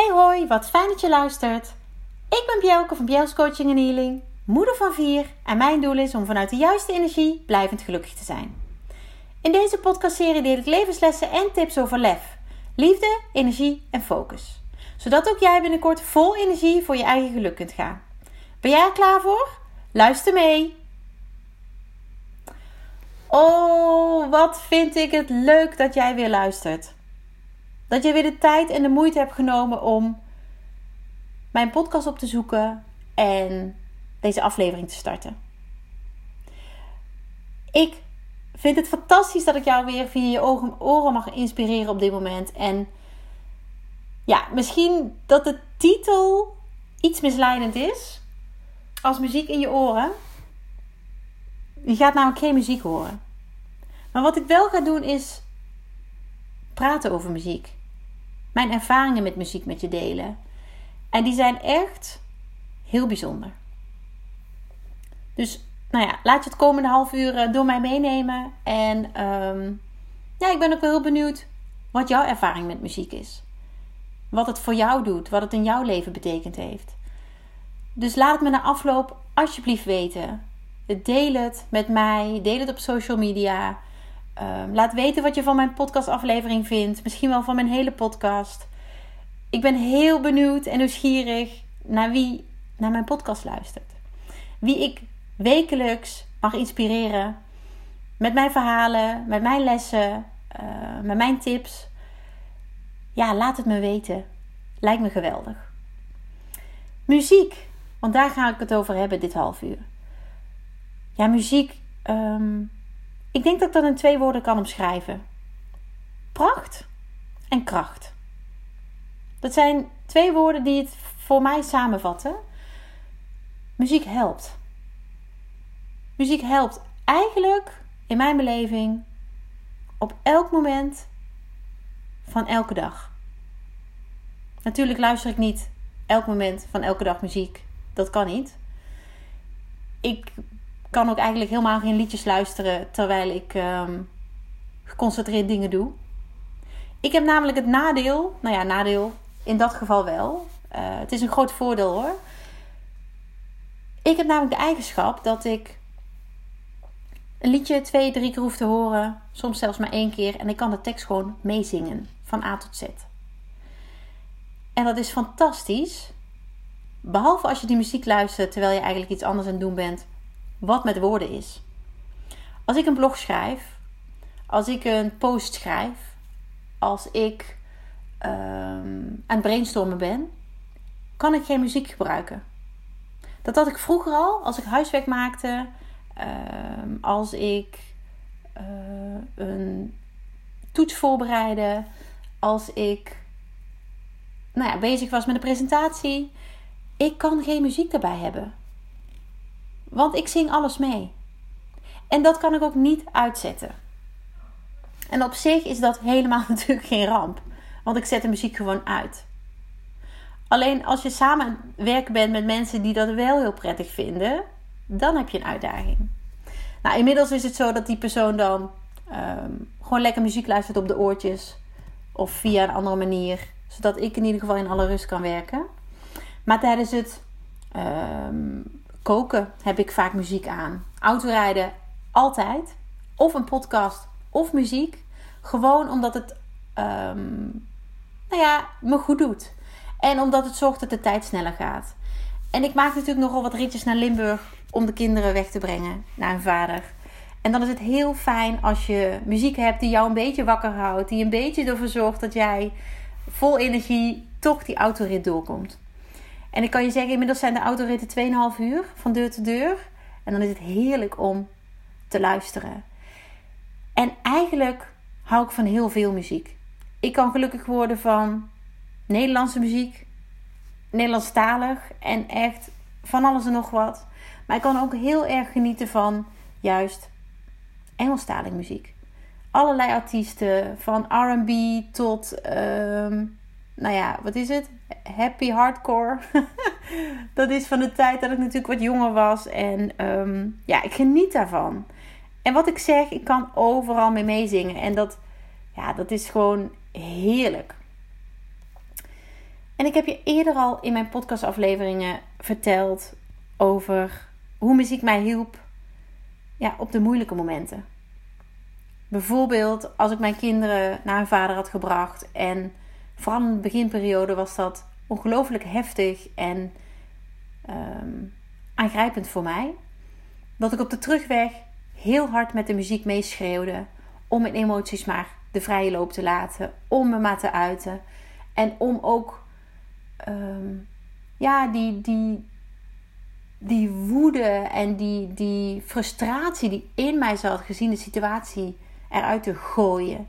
Hey hoi, wat fijn dat je luistert. Ik ben Bjelke van Bjels Coaching en Healing, moeder van vier en mijn doel is om vanuit de juiste energie blijvend gelukkig te zijn. In deze podcastserie deel ik levenslessen en tips over lef, liefde, energie en focus. Zodat ook jij binnenkort vol energie voor je eigen geluk kunt gaan. Ben jij er klaar voor? Luister mee! Oh, wat vind ik het leuk dat jij weer luistert. Dat je weer de tijd en de moeite hebt genomen om mijn podcast op te zoeken en deze aflevering te starten. Ik vind het fantastisch dat ik jou weer via je oren mag inspireren op dit moment. En ja, misschien dat de titel iets misleidend is. Als muziek in je oren. Je gaat namelijk geen muziek horen. Maar wat ik wel ga doen is praten over muziek mijn ervaringen met muziek met je delen. En die zijn echt heel bijzonder. Dus nou ja, laat je het komende half uur eh, door mij meenemen. En ehm, ja, ik ben ook wel heel benieuwd wat jouw ervaring met muziek is. Wat het voor jou doet, wat het in jouw leven betekend heeft. Dus laat het me na afloop alsjeblieft weten. Deel het met mij, deel het op social media. Ehm, laat weten wat je van mijn podcastaflevering vindt. Misschien wel van mijn hele podcast. Ik ben heel benieuwd en nieuwsgierig naar wie naar mijn podcast luistert. Wie ik wekelijks mag inspireren met mijn verhalen, met mijn lessen, uh, met mijn tips. Ja, laat het me weten. Lijkt me geweldig. Muziek, want daar ga ik het over hebben dit half uur. Ja, muziek. Um, ik denk dat ik dat in twee woorden kan omschrijven: pracht en kracht. Dat zijn twee woorden die het voor mij samenvatten. Muziek helpt. Muziek helpt eigenlijk in mijn beleving op elk moment van elke dag. Natuurlijk luister ik niet elk moment van elke dag muziek. Dat kan niet. Ik kan ook eigenlijk helemaal geen liedjes luisteren terwijl ik um, geconcentreerd dingen doe. Ik heb namelijk het nadeel, nou ja, nadeel in dat geval wel. Uh, het is een groot voordeel hoor. Ik heb namelijk de eigenschap dat ik een liedje twee, drie keer hoef te horen, soms zelfs maar één keer, en ik kan de tekst gewoon meezingen van A tot Z. En dat is fantastisch. Behalve als je die muziek luistert terwijl je eigenlijk iets anders aan het doen bent wat met woorden is. Als ik een blog schrijf, als ik een post schrijf, als ik um, aan het brainstormen ben, kan ik geen muziek gebruiken. Dat had ik vroeger al, als ik huiswerk maakte, ehm, als ik uh, een toets voorbereidde, als ik nou ja, bezig was met een presentatie. Ik kan geen muziek daarbij hebben. Want ik zing alles mee. En dat kan ik ook niet uitzetten. En op zich is dat helemaal natuurlijk geen ramp. Want ik zet de muziek gewoon uit. Alleen als je samen werken bent met mensen die dat wel heel prettig vinden, dan heb je een uitdaging. Nou, inmiddels is het zo dat die persoon dan ehm, gewoon lekker muziek luistert op de oortjes. Of via een andere manier. Zodat ik in ieder geval in alle rust kan werken. Maar tijdens het ehm, koken heb ik vaak muziek aan. Autorijden altijd. Of een podcast of muziek. Gewoon omdat het um, nou ja, me goed doet. En omdat het zorgt dat de tijd sneller gaat. En ik maak natuurlijk nogal wat ritjes naar Limburg om de kinderen weg te brengen naar hun vader. En dan is het heel fijn als je muziek hebt die jou een beetje wakker houdt. Die een beetje ervoor zorgt dat jij vol energie toch die autorit doorkomt. En ik kan je zeggen, inmiddels zijn de autoritten 2,5 uur van deur te deur. En dan is het heerlijk om te luisteren. En eigenlijk hou ik van heel veel muziek. Ik kan gelukkig worden van Nederlandse muziek, Nederlandstalig en echt van alles en nog wat. Maar ik kan ook heel erg genieten van juist Engelstalige muziek. Allerlei artiesten, van RB tot, ehm, nou ja, wat is het? happy hardcore. dat is van de tijd dat ik natuurlijk wat jonger was. En ehm, ja, ik geniet daarvan. En wat ik zeg, ik kan overal mee meezingen. En dat, ja, dat is gewoon heerlijk. En ik heb je eerder al in mijn podcastafleveringen verteld over hoe muziek mij hielp ja, op de moeilijke momenten. Bijvoorbeeld als ik mijn kinderen naar hun vader had gebracht. En vooral in de beginperiode was dat ongelooflijk heftig en ehm, aangrijpend voor mij. Dat ik op de terugweg heel hard met de muziek meeschreeuwde. Om mijn emoties maar de vrije loop te laten. Om me maar te uiten. En om ook ehm, ja, die, die, die woede en die, die frustratie die in mij zat, gezien de situatie, eruit te gooien.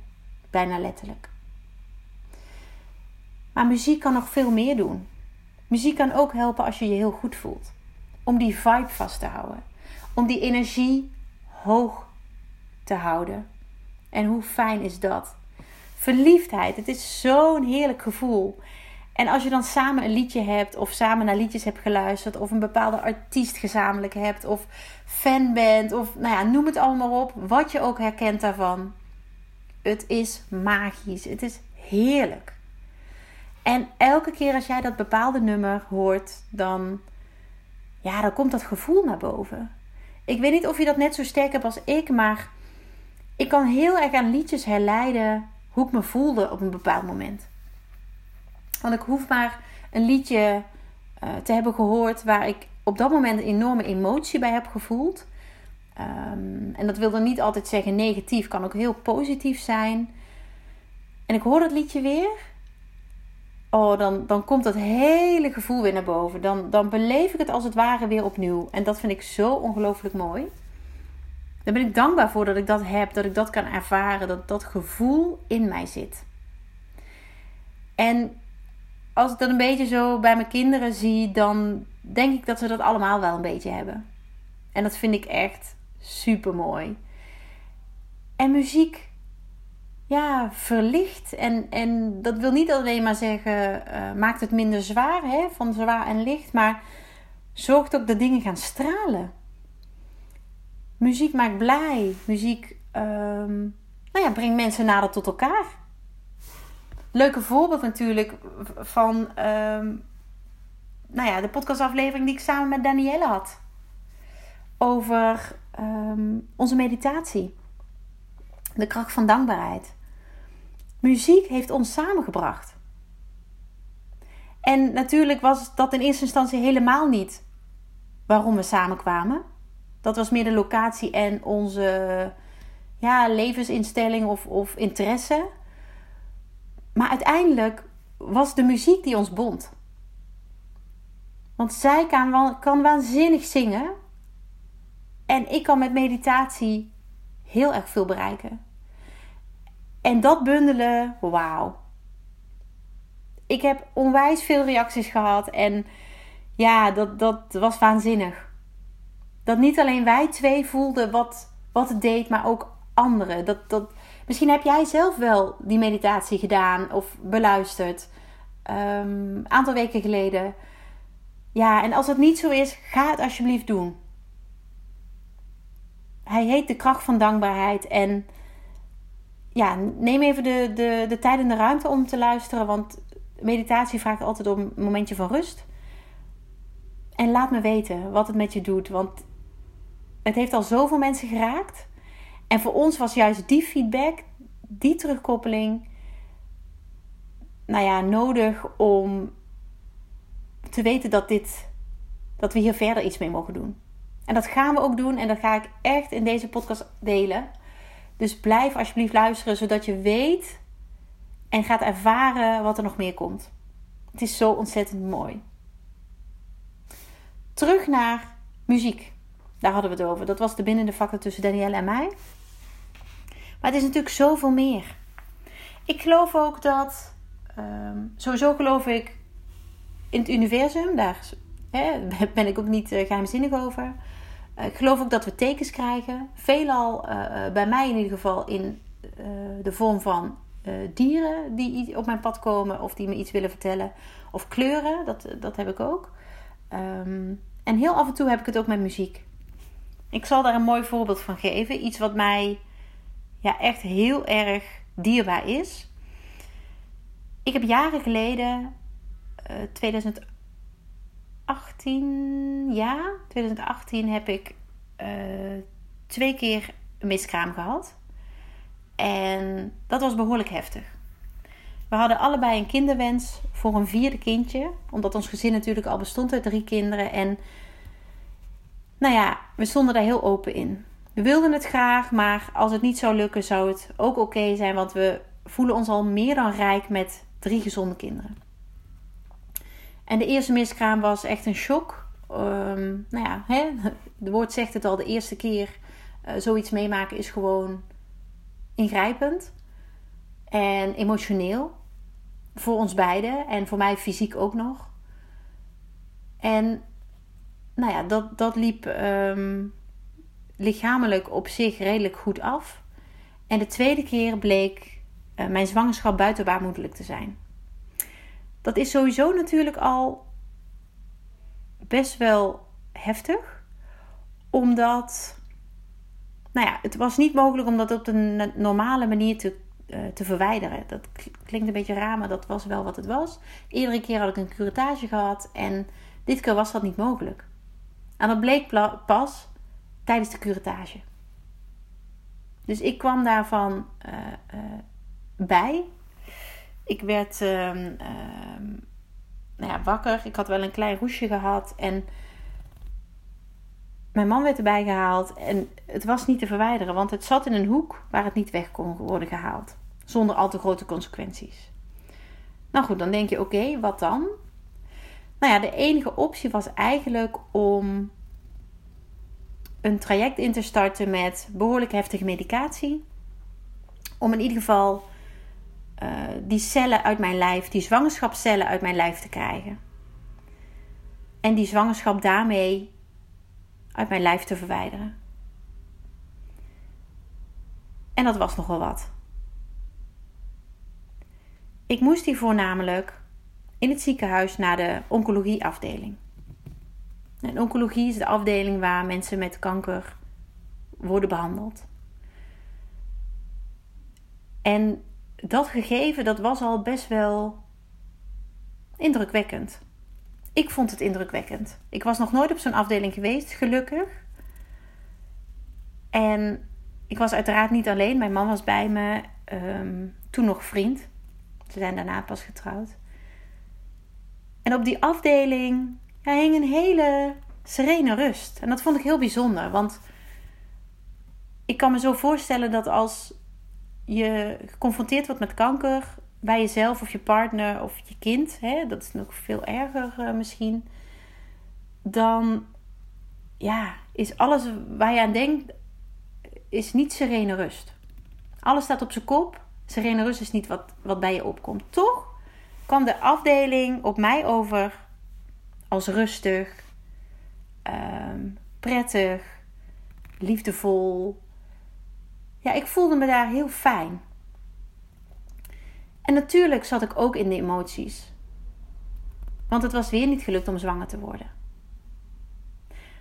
Bijna letterlijk. Maar muziek kan nog veel meer doen. Muziek kan ook helpen als je je heel goed voelt. Om die vibe vast te houden. Om die energie hoog te houden. En hoe fijn is dat? Verliefdheid, het is zo'n heerlijk gevoel. En als je dan samen een liedje hebt, of samen naar liedjes hebt geluisterd, of een bepaalde artiest gezamenlijk hebt, of fan bent, of nou ja, noem het allemaal op, wat je ook herkent daarvan. Het is magisch, het is heerlijk. En elke keer als jij dat bepaalde nummer hoort, dan, ja, dan komt dat gevoel naar boven. Ik weet niet of je dat net zo sterk hebt als ik, maar ik kan heel erg aan liedjes herleiden hoe ik me voelde op een bepaald moment. Want ik hoef maar een liedje uh, te hebben gehoord waar ik op dat moment een enorme emotie bij heb gevoeld. Um, en dat wil dan niet altijd zeggen negatief, kan ook heel positief zijn. En ik hoor dat liedje weer. Oh, dan, dan komt dat hele gevoel weer naar boven. Dan, dan beleef ik het als het ware weer opnieuw. En dat vind ik zo ongelooflijk mooi. Daar ben ik dankbaar voor dat ik dat heb, dat ik dat kan ervaren, dat dat gevoel in mij zit. En als ik dat een beetje zo bij mijn kinderen zie, dan denk ik dat ze dat allemaal wel een beetje hebben. En dat vind ik echt super mooi. En muziek, ja, verlicht. En, en dat wil niet alleen maar zeggen, uh, maakt het minder zwaar, hè, van zwaar en licht, maar zorgt ook dat dingen gaan stralen. Muziek maakt blij. Muziek um, nou ja, brengt mensen nader tot elkaar. Leuke voorbeeld natuurlijk van um, nou ja, de podcastaflevering die ik samen met Danielle had. Over um, onze meditatie. De kracht van dankbaarheid. Muziek heeft ons samengebracht. En natuurlijk was dat in eerste instantie helemaal niet waarom we samenkwamen. Dat was meer de locatie en onze ja, levensinstelling of, of interesse. Maar uiteindelijk was de muziek die ons bond. Want zij kan, kan waanzinnig zingen. En ik kan met meditatie heel erg veel bereiken. En dat bundelen, wauw. Ik heb onwijs veel reacties gehad. En ja, dat, dat was waanzinnig. Dat niet alleen wij twee voelden wat, wat het deed, maar ook anderen. Dat, dat, misschien heb jij zelf wel die meditatie gedaan of beluisterd. Een um, aantal weken geleden. Ja, en als het niet zo is, ga het alsjeblieft doen. Hij heet de kracht van dankbaarheid. En ja, neem even de, de, de tijd en de ruimte om te luisteren. Want meditatie vraagt altijd om een momentje van rust. En laat me weten wat het met je doet. Want het heeft al zoveel mensen geraakt. En voor ons was juist die feedback, die terugkoppeling, nou ja, nodig om te weten dat dit, dat we hier verder iets mee mogen doen. En dat gaan we ook doen en dat ga ik echt in deze podcast delen. Dus blijf alsjeblieft luisteren, zodat je weet en gaat ervaren wat er nog meer komt. Het is zo ontzettend mooi. Terug naar muziek. Daar hadden we het over. Dat was de bindende factor tussen Danielle en mij. Maar het is natuurlijk zoveel meer. Ik geloof ook dat. Um, sowieso geloof ik in het universum. Daar hè, ben ik ook niet uh, geheimzinnig over. Uh, ik geloof ook dat we tekens krijgen. Veelal, uh, bij mij in ieder geval, in de vorm van dieren die op mijn pad komen of die me iets willen vertellen. Of kleuren, dat, dat heb ik ook. Um, en heel af en toe heb ik het ook met muziek. Ik zal daar een mooi voorbeeld van geven. Iets wat mij ja, echt heel erg dierbaar is. Ik heb jaren geleden 2018, ja, 2018 heb ik uh, twee keer een miskraam gehad. En dat was behoorlijk heftig. We hadden allebei een kinderwens voor een vierde kindje. Omdat ons gezin natuurlijk al bestond uit drie kinderen. En nou ja, we stonden daar heel open in. We wilden het graag, maar als het niet zou lukken, zou het ook oké zijn. Want we voelen ons al meer dan rijk met drie gezonde kinderen. En de eerste miskraam was echt een shock. Um, nou ja, hè, de woord zegt het al, de eerste keer uh, zoiets meemaken is gewoon ingrijpend en emotioneel. Voor ons beiden en voor mij fysiek ook nog. En nou ja, dat, dat liep um, lichamelijk op zich redelijk goed af. En de tweede keer bleek uh, mijn zwangerschap buitenbaarmoedelijk te zijn. Dat is sowieso natuurlijk al best wel heftig. Omdat, nou ja, het was niet mogelijk om dat op een normale manier te, uh, te verwijderen. Dat klinkt een beetje raar, maar dat was wel wat het was. Iedere keer had ik een curatage gehad en dit keer was dat niet mogelijk. En dat bleek pas tijdens de curatage. Dus ik kwam daarvan uh, uh, bij. Ik werd uh, nou ja, wakker. Ik had wel een klein roesje gehad. En mijn man werd erbij gehaald. En het was niet te verwijderen, want het zat in een hoek waar het niet weg kon worden gehaald. Zonder al te grote consequenties. Nou goed, dan denk je: oké, wat dan? Nou ja, de enige optie was eigenlijk om een traject in te starten met behoorlijk heftige medicatie. Om in ieder geval uh, die cellen uit mijn lijf, die zwangerschapscellen uit mijn lijf te krijgen. En die zwangerschap daarmee uit mijn lijf te verwijderen. En dat was nogal wat. Ik moest hiervoor namelijk in het ziekenhuis naar de oncologieafdeling. En oncologie is de afdeling waar mensen met kanker worden behandeld. En dat gegeven, dat was al best wel indrukwekkend. Ik vond het indrukwekkend. Ik was nog nooit op zo'n afdeling geweest, gelukkig. En ik was uiteraard niet alleen. Mijn man was bij me. Um, toen nog vriend. Ze zijn daarna pas getrouwd. En op die afdeling ja, hing een hele serene rust. En dat vond ik heel bijzonder. Want ik kan me zo voorstellen dat als je geconfronteerd wordt met kanker bij jezelf of je partner of je kind, hè, dat is nog veel erger uh, misschien, dan ja, is alles waar je aan denkt, is niet serene rust. Alles staat op zijn kop. Serene rust is niet wat, wat bij je opkomt. Toch kwam de afdeling op mij over als rustig, um, prettig, liefdevol, ja, ik voelde me daar heel fijn. En natuurlijk zat ik ook in de emoties. Want het was weer niet gelukt om zwanger te worden.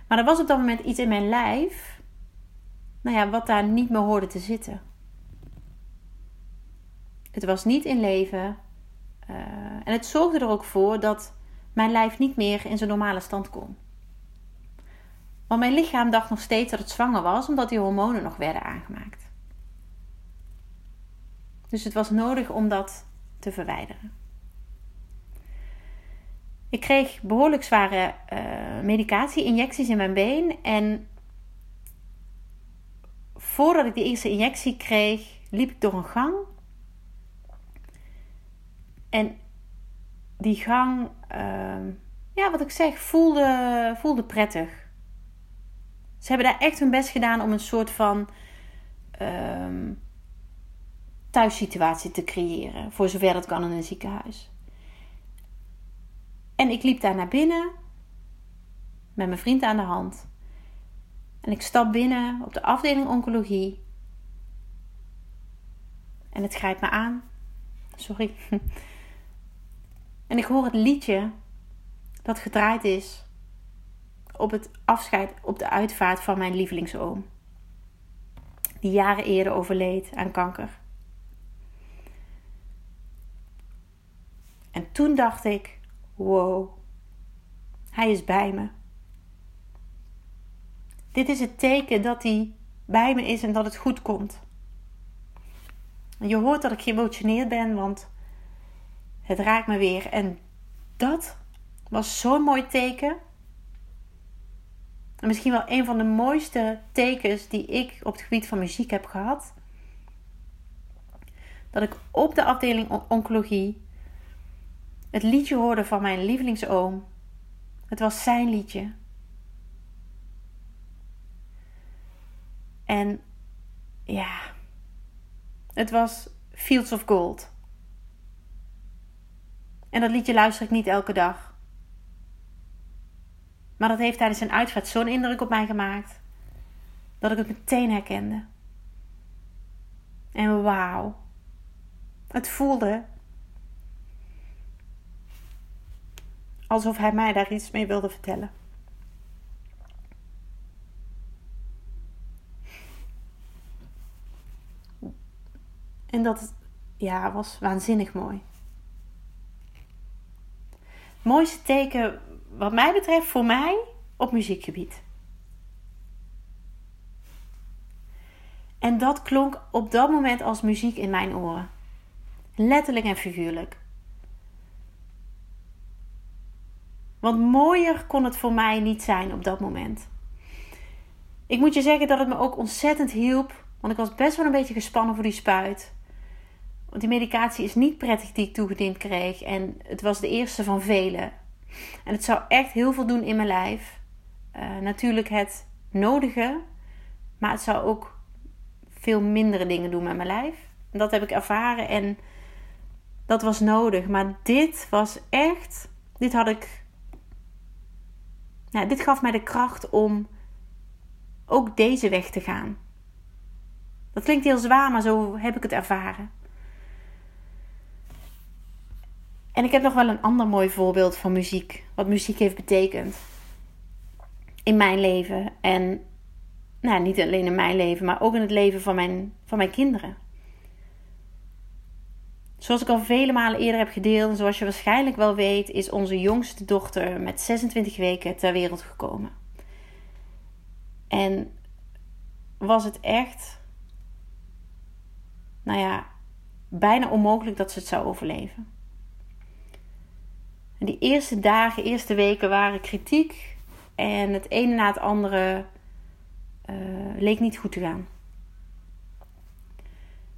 Maar er was op dat moment iets in mijn lijf, nou ja, wat daar niet meer hoorde te zitten. Het was niet in leven. Uh, en het zorgde er ook voor dat mijn lijf niet meer in zijn normale stand kon. Want mijn lichaam dacht nog steeds dat het zwanger was, omdat die hormonen nog werden aangemaakt. Dus het was nodig om dat te verwijderen. Ik kreeg behoorlijk zware uh, medicatie, injecties in mijn been. En voordat ik die eerste injectie kreeg, liep ik door een gang. En die gang, uh, ja, wat ik zeg, voelde, voelde prettig. Ze hebben daar echt hun best gedaan om een soort van. Uh, thuissituatie te creëren, voor zover dat kan in een ziekenhuis. En ik liep daar naar binnen met mijn vriend aan de hand. En ik stap binnen op de afdeling oncologie. En het grijpt me aan. Sorry. En ik hoor het liedje dat gedraaid is op het afscheid, op de uitvaart van mijn lievelingsoom. Die jaren eerder overleed aan kanker. En toen dacht ik: wow, hij is bij me. Dit is het teken dat hij bij me is en dat het goed komt. Je hoort dat ik geëmotioneerd ben, want het raakt me weer. En dat was zo'n mooi teken. En misschien wel een van de mooiste tekens die ik op het gebied van muziek heb gehad. Dat ik op de afdeling oncologie het liedje hoorde van mijn lievelingsoom. Het was zijn liedje. En ja, het was Fields of Gold. En dat liedje luister ik niet elke dag. Maar dat heeft tijdens zijn uitvaart zo'n indruk op mij gemaakt dat ik het meteen herkende. En wauw, het voelde alsof hij mij daar iets mee wilde vertellen. En dat ja, was waanzinnig mooi. Het mooiste teken, wat mij betreft, voor mij op muziekgebied. En dat klonk op dat moment als muziek in mijn oren. Letterlijk en figuurlijk. Want mooier kon het voor mij niet zijn op dat moment. Ik moet je zeggen dat het me ook ontzettend hielp. Want ik was best wel een beetje gespannen voor die spuit. Want die medicatie is niet prettig die ik toegediend kreeg. En het was de eerste van vele. En het zou echt heel veel doen in mijn lijf. Uh, natuurlijk het nodige. Maar het zou ook veel mindere dingen doen met mijn lijf. Dat heb ik ervaren. En dat was nodig. Maar dit was echt. Dit had ik. Nou, dit gaf mij de kracht om ook deze weg te gaan. Dat klinkt heel zwaar, maar zo heb ik het ervaren. En ik heb nog wel een ander mooi voorbeeld van muziek. Wat muziek heeft betekend. In mijn leven. En nou, niet alleen in mijn leven, maar ook in het leven van mijn, van mijn kinderen. Zoals ik al vele malen eerder heb gedeeld, en zoals je waarschijnlijk wel weet, is onze jongste dochter met 26 weken ter wereld gekomen. En was het echt, nou ja, bijna onmogelijk dat ze het zou overleven. En die eerste dagen, eerste weken waren kritiek. En het ene na het andere uh, leek niet goed te gaan.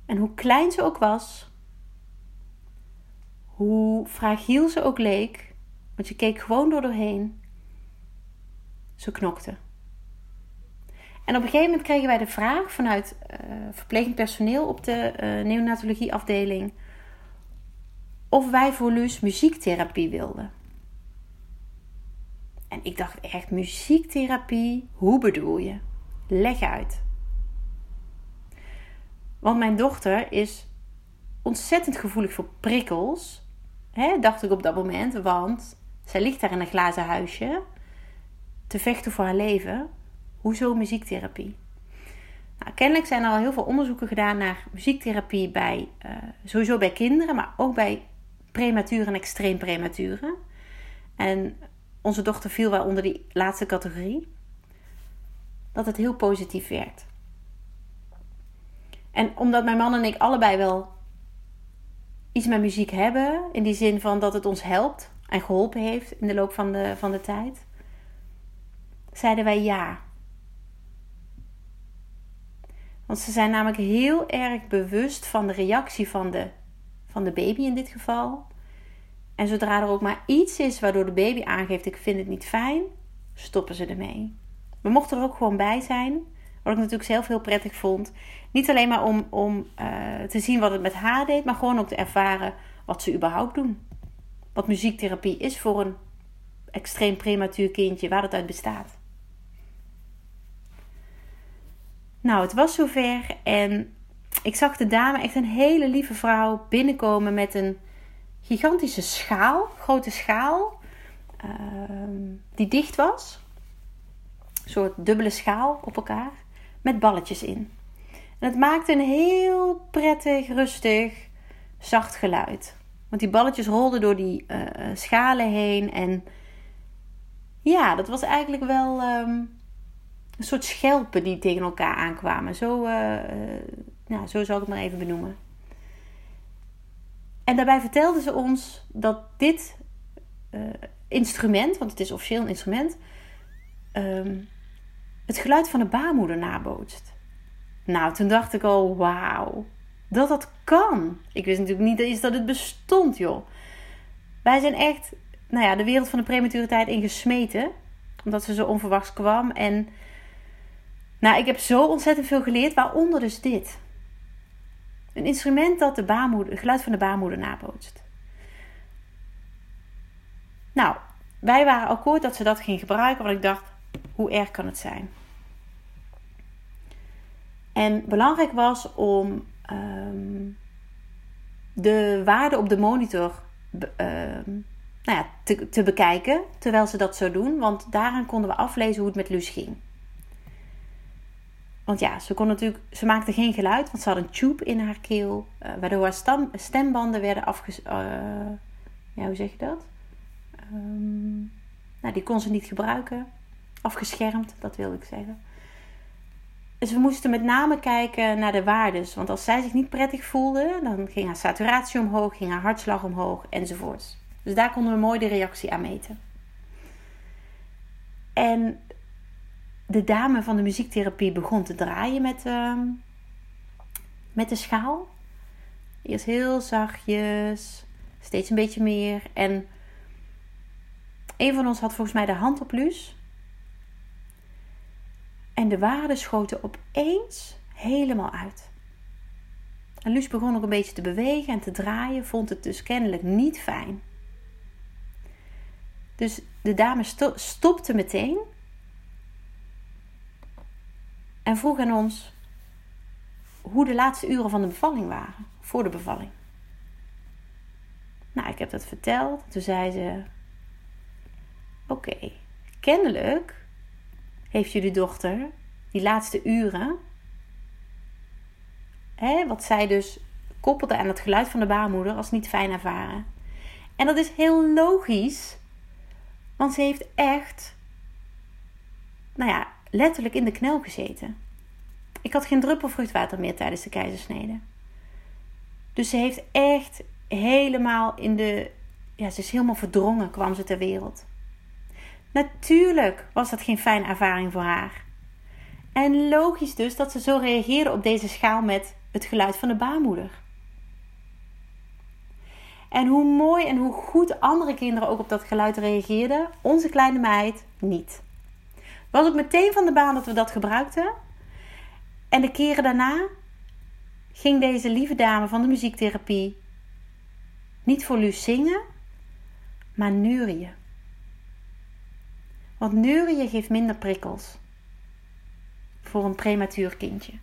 En hoe klein ze ook was, hoe fragiel ze ook leek, want je keek gewoon door doorheen, ze knokte. En op een gegeven moment kregen wij de vraag vanuit uh, personeel op de uh, neonatologieafdeling of wij voor Luus muziektherapie wilden. En ik dacht echt, muziektherapie, hoe bedoel je? Leg uit. Want mijn dochter is ontzettend gevoelig voor prikkels, hè, dacht ik op dat moment, want zij ligt daar in een glazen huisje te vechten voor haar leven. Hoezo muziektherapie? Nou, kennelijk zijn er al heel veel onderzoeken gedaan naar muziektherapie bij, uh, sowieso bij kinderen, maar ook bij prematuur en extreem prematuren. En onze dochter viel wel onder die laatste categorie. Dat het heel positief werkt. En omdat mijn man en ik allebei wel iets met muziek hebben, in die zin van dat het ons helpt en geholpen heeft in de loop van de, van de tijd, zeiden wij ja. Want ze zijn namelijk heel erg bewust van de reactie van de van de baby in dit geval. En zodra er ook maar iets is waardoor de baby aangeeft: ik vind het niet fijn, stoppen ze ermee. We mochten er ook gewoon bij zijn. Wat ik natuurlijk zelf heel prettig vond. Niet alleen maar om, om uh, te zien wat het met haar deed, maar gewoon ook te ervaren wat ze überhaupt doen. Wat muziektherapie is voor een extreem prematuur kindje, waar het uit bestaat. Nou, het was zover en ik zag de dame, echt een hele lieve vrouw, binnenkomen met een gigantische schaal, grote schaal, ehm, die dicht was. Een soort dubbele schaal op elkaar, met balletjes in. En het maakte een heel prettig, rustig, zacht geluid. Want die balletjes rolden door die uh, schalen heen. En ja, dat was eigenlijk wel um, een soort schelpen die tegen elkaar aankwamen. Zo, uh, nou, zo zal ik het maar even benoemen. En daarbij vertelden ze ons dat dit instrument, want het is officieel een instrument, um, het geluid van de baarmoeder nabootst. Nou, toen dacht ik al, wauw, dat dat kan. Ik wist natuurlijk niet eens dat het bestond, joh. Wij zijn echt, nou ja, de wereld van de prematuriteit ingesmeten. Omdat ze zo onverwachts kwam. En nou, ik heb zo ontzettend veel geleerd, waaronder dus dit. Een instrument dat de baarmoeder, het geluid van de baarmoeder nabootst. Nou, wij waren akkoord dat ze dat ging gebruiken, want ik dacht, hoe erg kan het zijn? En belangrijk was om Ehm, de waarde op de monitor ehm, nou ja, te, te bekijken terwijl ze dat zo doen. Want daaraan konden we aflezen hoe het met Luus ging. Want ja, ze, kon natuurlijk, ze maakte geen geluid, want ze had een tube in haar keel, uh, waardoor haar stembanden werden afges... Uh, ja, hoe zeg je dat? Um, nou, die kon ze niet gebruiken. Afgeschermd, dat wilde ik zeggen. Dus we moesten met name kijken naar de waardes. Want als zij zich niet prettig voelde, dan ging haar saturatie omhoog, ging haar hartslag omhoog enzovoorts. Dus daar konden we mooi de reactie aan meten. En de dame van de muziektherapie begon te draaien met, uh, met de schaal. Eerst heel zachtjes, steeds een beetje meer. En een van ons had volgens mij de hand op Luus. En de waarden schoten opeens helemaal uit. En Luus begon ook een beetje te bewegen en te draaien, vond het dus kennelijk niet fijn. Dus de dame stopte meteen en vroeg aan ons hoe de laatste uren van de bevalling waren, voor de bevalling. Nou, ik heb dat verteld. Toen zei ze: Oké, kennelijk heeft jullie dochter die laatste uren, hè, wat zij dus koppelde aan het geluid van de baarmoeder, als niet fijn ervaren. En dat is heel logisch, want ze heeft echt, nou ja, letterlijk in de knel gezeten. Ik had geen druppel vruchtwater meer tijdens de keizersnede. Dus ze heeft echt helemaal in de. Ja, ze is helemaal verdrongen, kwam ze ter wereld. Natuurlijk was dat geen fijne ervaring voor haar. En logisch dus dat ze zo reageerde op deze schaal met het geluid van de baarmoeder. En hoe mooi en hoe goed andere kinderen ook op dat geluid reageerden, onze kleine meid niet. Was ook meteen van de baan dat we dat gebruikten. En de keren daarna ging deze lieve dame van de muziektherapie niet voor Luus zingen, maar neurien. Want neurien geeft minder prikkels voor een prematuur kindje.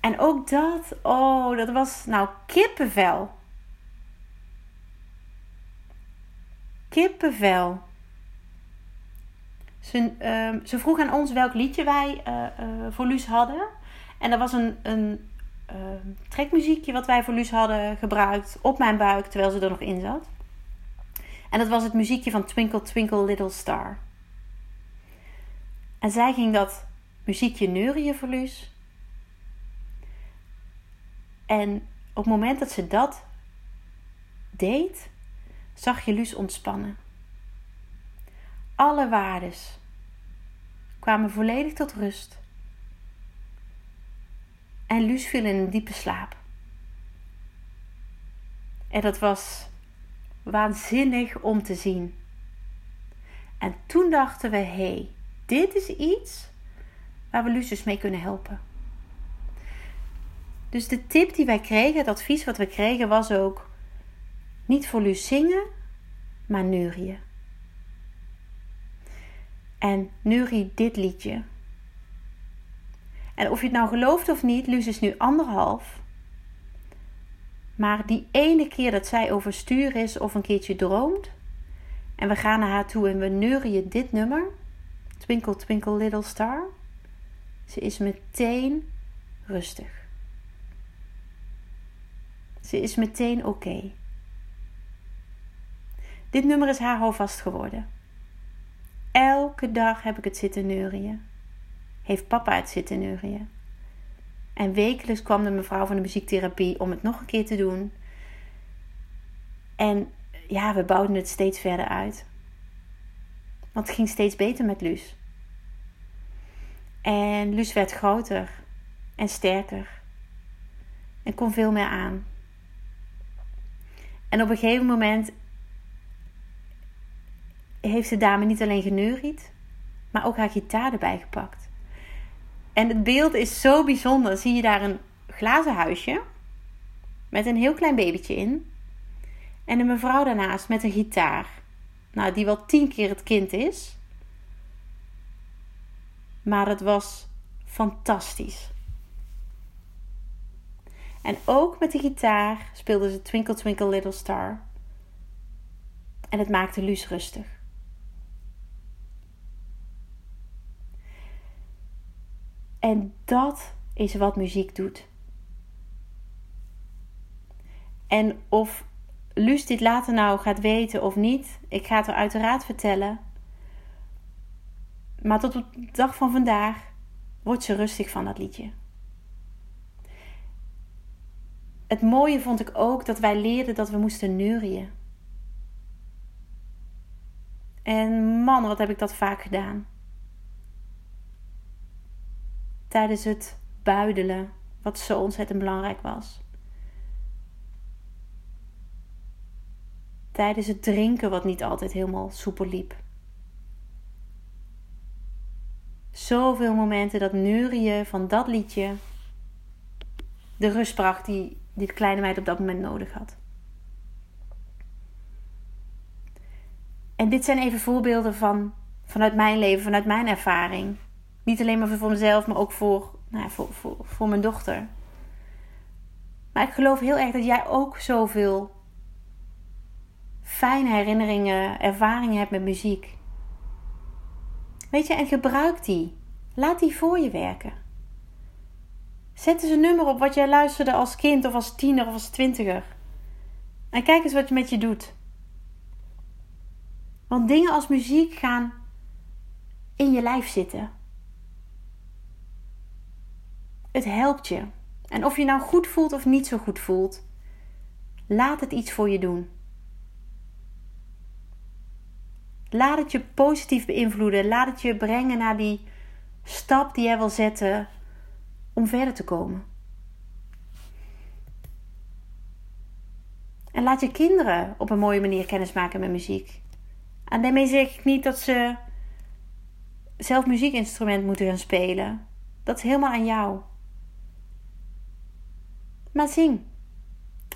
En ook dat, oh, dat was nou kippenvel. Kippenvel. Ze, uh, ze vroeg aan ons welk liedje wij uh, voor Luus hadden. En dat was een, een ehm, trekmuziekje wat wij voor Luus hadden gebruikt op mijn buik terwijl ze er nog in zat. En dat was het muziekje van Twinkle Twinkle Little Star. En zij ging dat muziekje neurien voor Luus. En op het moment dat ze dat deed, zag je Luus ontspannen. Alle waardes kwamen volledig tot rust. En Luus viel in een diepe slaap. En dat was waanzinnig om te zien. En toen dachten we: hé, hey, dit is iets waar we Luus dus mee kunnen helpen. Dus de tip die wij kregen, het advies wat we kregen, was ook niet voor Luus zingen, maar neurien. En neurie dit liedje. En of je het nou gelooft of niet, Luus is nu anderhalf. Maar die ene keer dat zij overstuur is of een keertje droomt. En we gaan naar haar toe en we neurien dit nummer. Twinkle, twinkle, little star. Ze is meteen rustig. Ze is meteen oké. Dit nummer is haar houvast geworden. Elke dag heb ik het zitten neurien. Heeft papa het zitten neurien. En wekelijks kwam de mevrouw van de muziektherapie om het nog een keer te doen. En ja, we bouwden het steeds verder uit. Want het ging steeds beter met Luus. En Luus werd groter en sterker. En kon veel meer aan. En op een gegeven moment heeft de dame niet alleen geneuried, maar ook haar gitaar erbij gepakt. En het beeld is zo bijzonder. Zie je daar een glazen huisje met een heel klein babytje in. En een mevrouw daarnaast met een gitaar. Nou, die wel tien keer het kind is. Maar het was fantastisch. En ook met de gitaar speelde ze Twinkle Twinkle Little Star. En het maakte Luus rustig. En dat is wat muziek doet. En of Luus dit later nou gaat weten of niet, ik ga het er uiteraard vertellen. Maar tot op de dag van vandaag wordt ze rustig van dat liedje. Het mooie vond ik ook dat wij leerden dat we moesten neurien. En man, wat heb ik dat vaak gedaan. Tijdens het buidelen, wat zo ontzettend belangrijk was. Tijdens het drinken, wat niet altijd helemaal soepel liep. Zoveel momenten dat neurien van dat liedje de rust bracht die dit kleine meid op dat moment nodig had. En dit zijn even voorbeelden van, vanuit mijn leven, vanuit mijn ervaring. Niet alleen maar voor mezelf, maar ook voor, nou, voor, voor, voor mijn dochter. Maar ik geloof heel erg dat jij ook zoveel fijne herinneringen, ervaringen hebt met muziek. Weet je, en gebruik die. Laat die voor je werken. Zet eens een nummer op wat jij luisterde als kind of als tiener of als twintiger. En kijk eens wat je met je doet. Want dingen als muziek gaan in je lijf zitten. Het helpt je. En of je nou goed voelt of niet zo goed voelt, laat het iets voor je doen. Laat het je positief beïnvloeden. Laat het je brengen naar die stap die jij wil zetten om verder te komen. En laat je kinderen op een mooie manier kennismaken met muziek. En daarmee zeg ik niet dat ze zelf muziekinstrument moeten gaan spelen. Dat is helemaal aan jou. Maar zing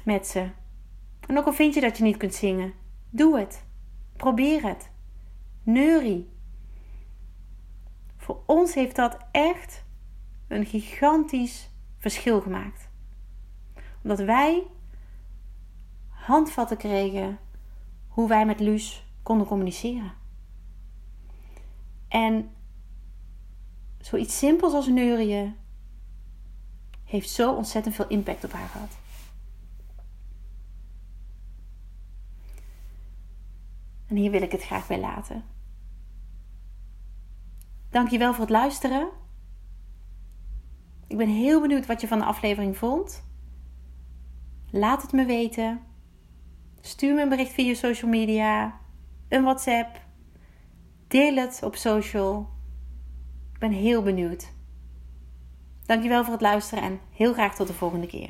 met ze. En ook al vind je dat je niet kunt zingen, doe het. Probeer het. Neurie. Voor ons heeft dat echt een gigantisch verschil gemaakt. Omdat wij handvatten kregen hoe wij met Luus konden communiceren. En zoiets simpels als neurien heeft zo ontzettend veel impact op haar gehad. En hier wil ik het graag bij laten. Dankjewel voor het luisteren. Ik ben heel benieuwd wat je van de aflevering vond. Laat het me weten. Stuur me een bericht via social media, een WhatsApp. Deel het op social. Ik ben heel benieuwd. Dankjewel voor het luisteren en heel graag tot de volgende keer.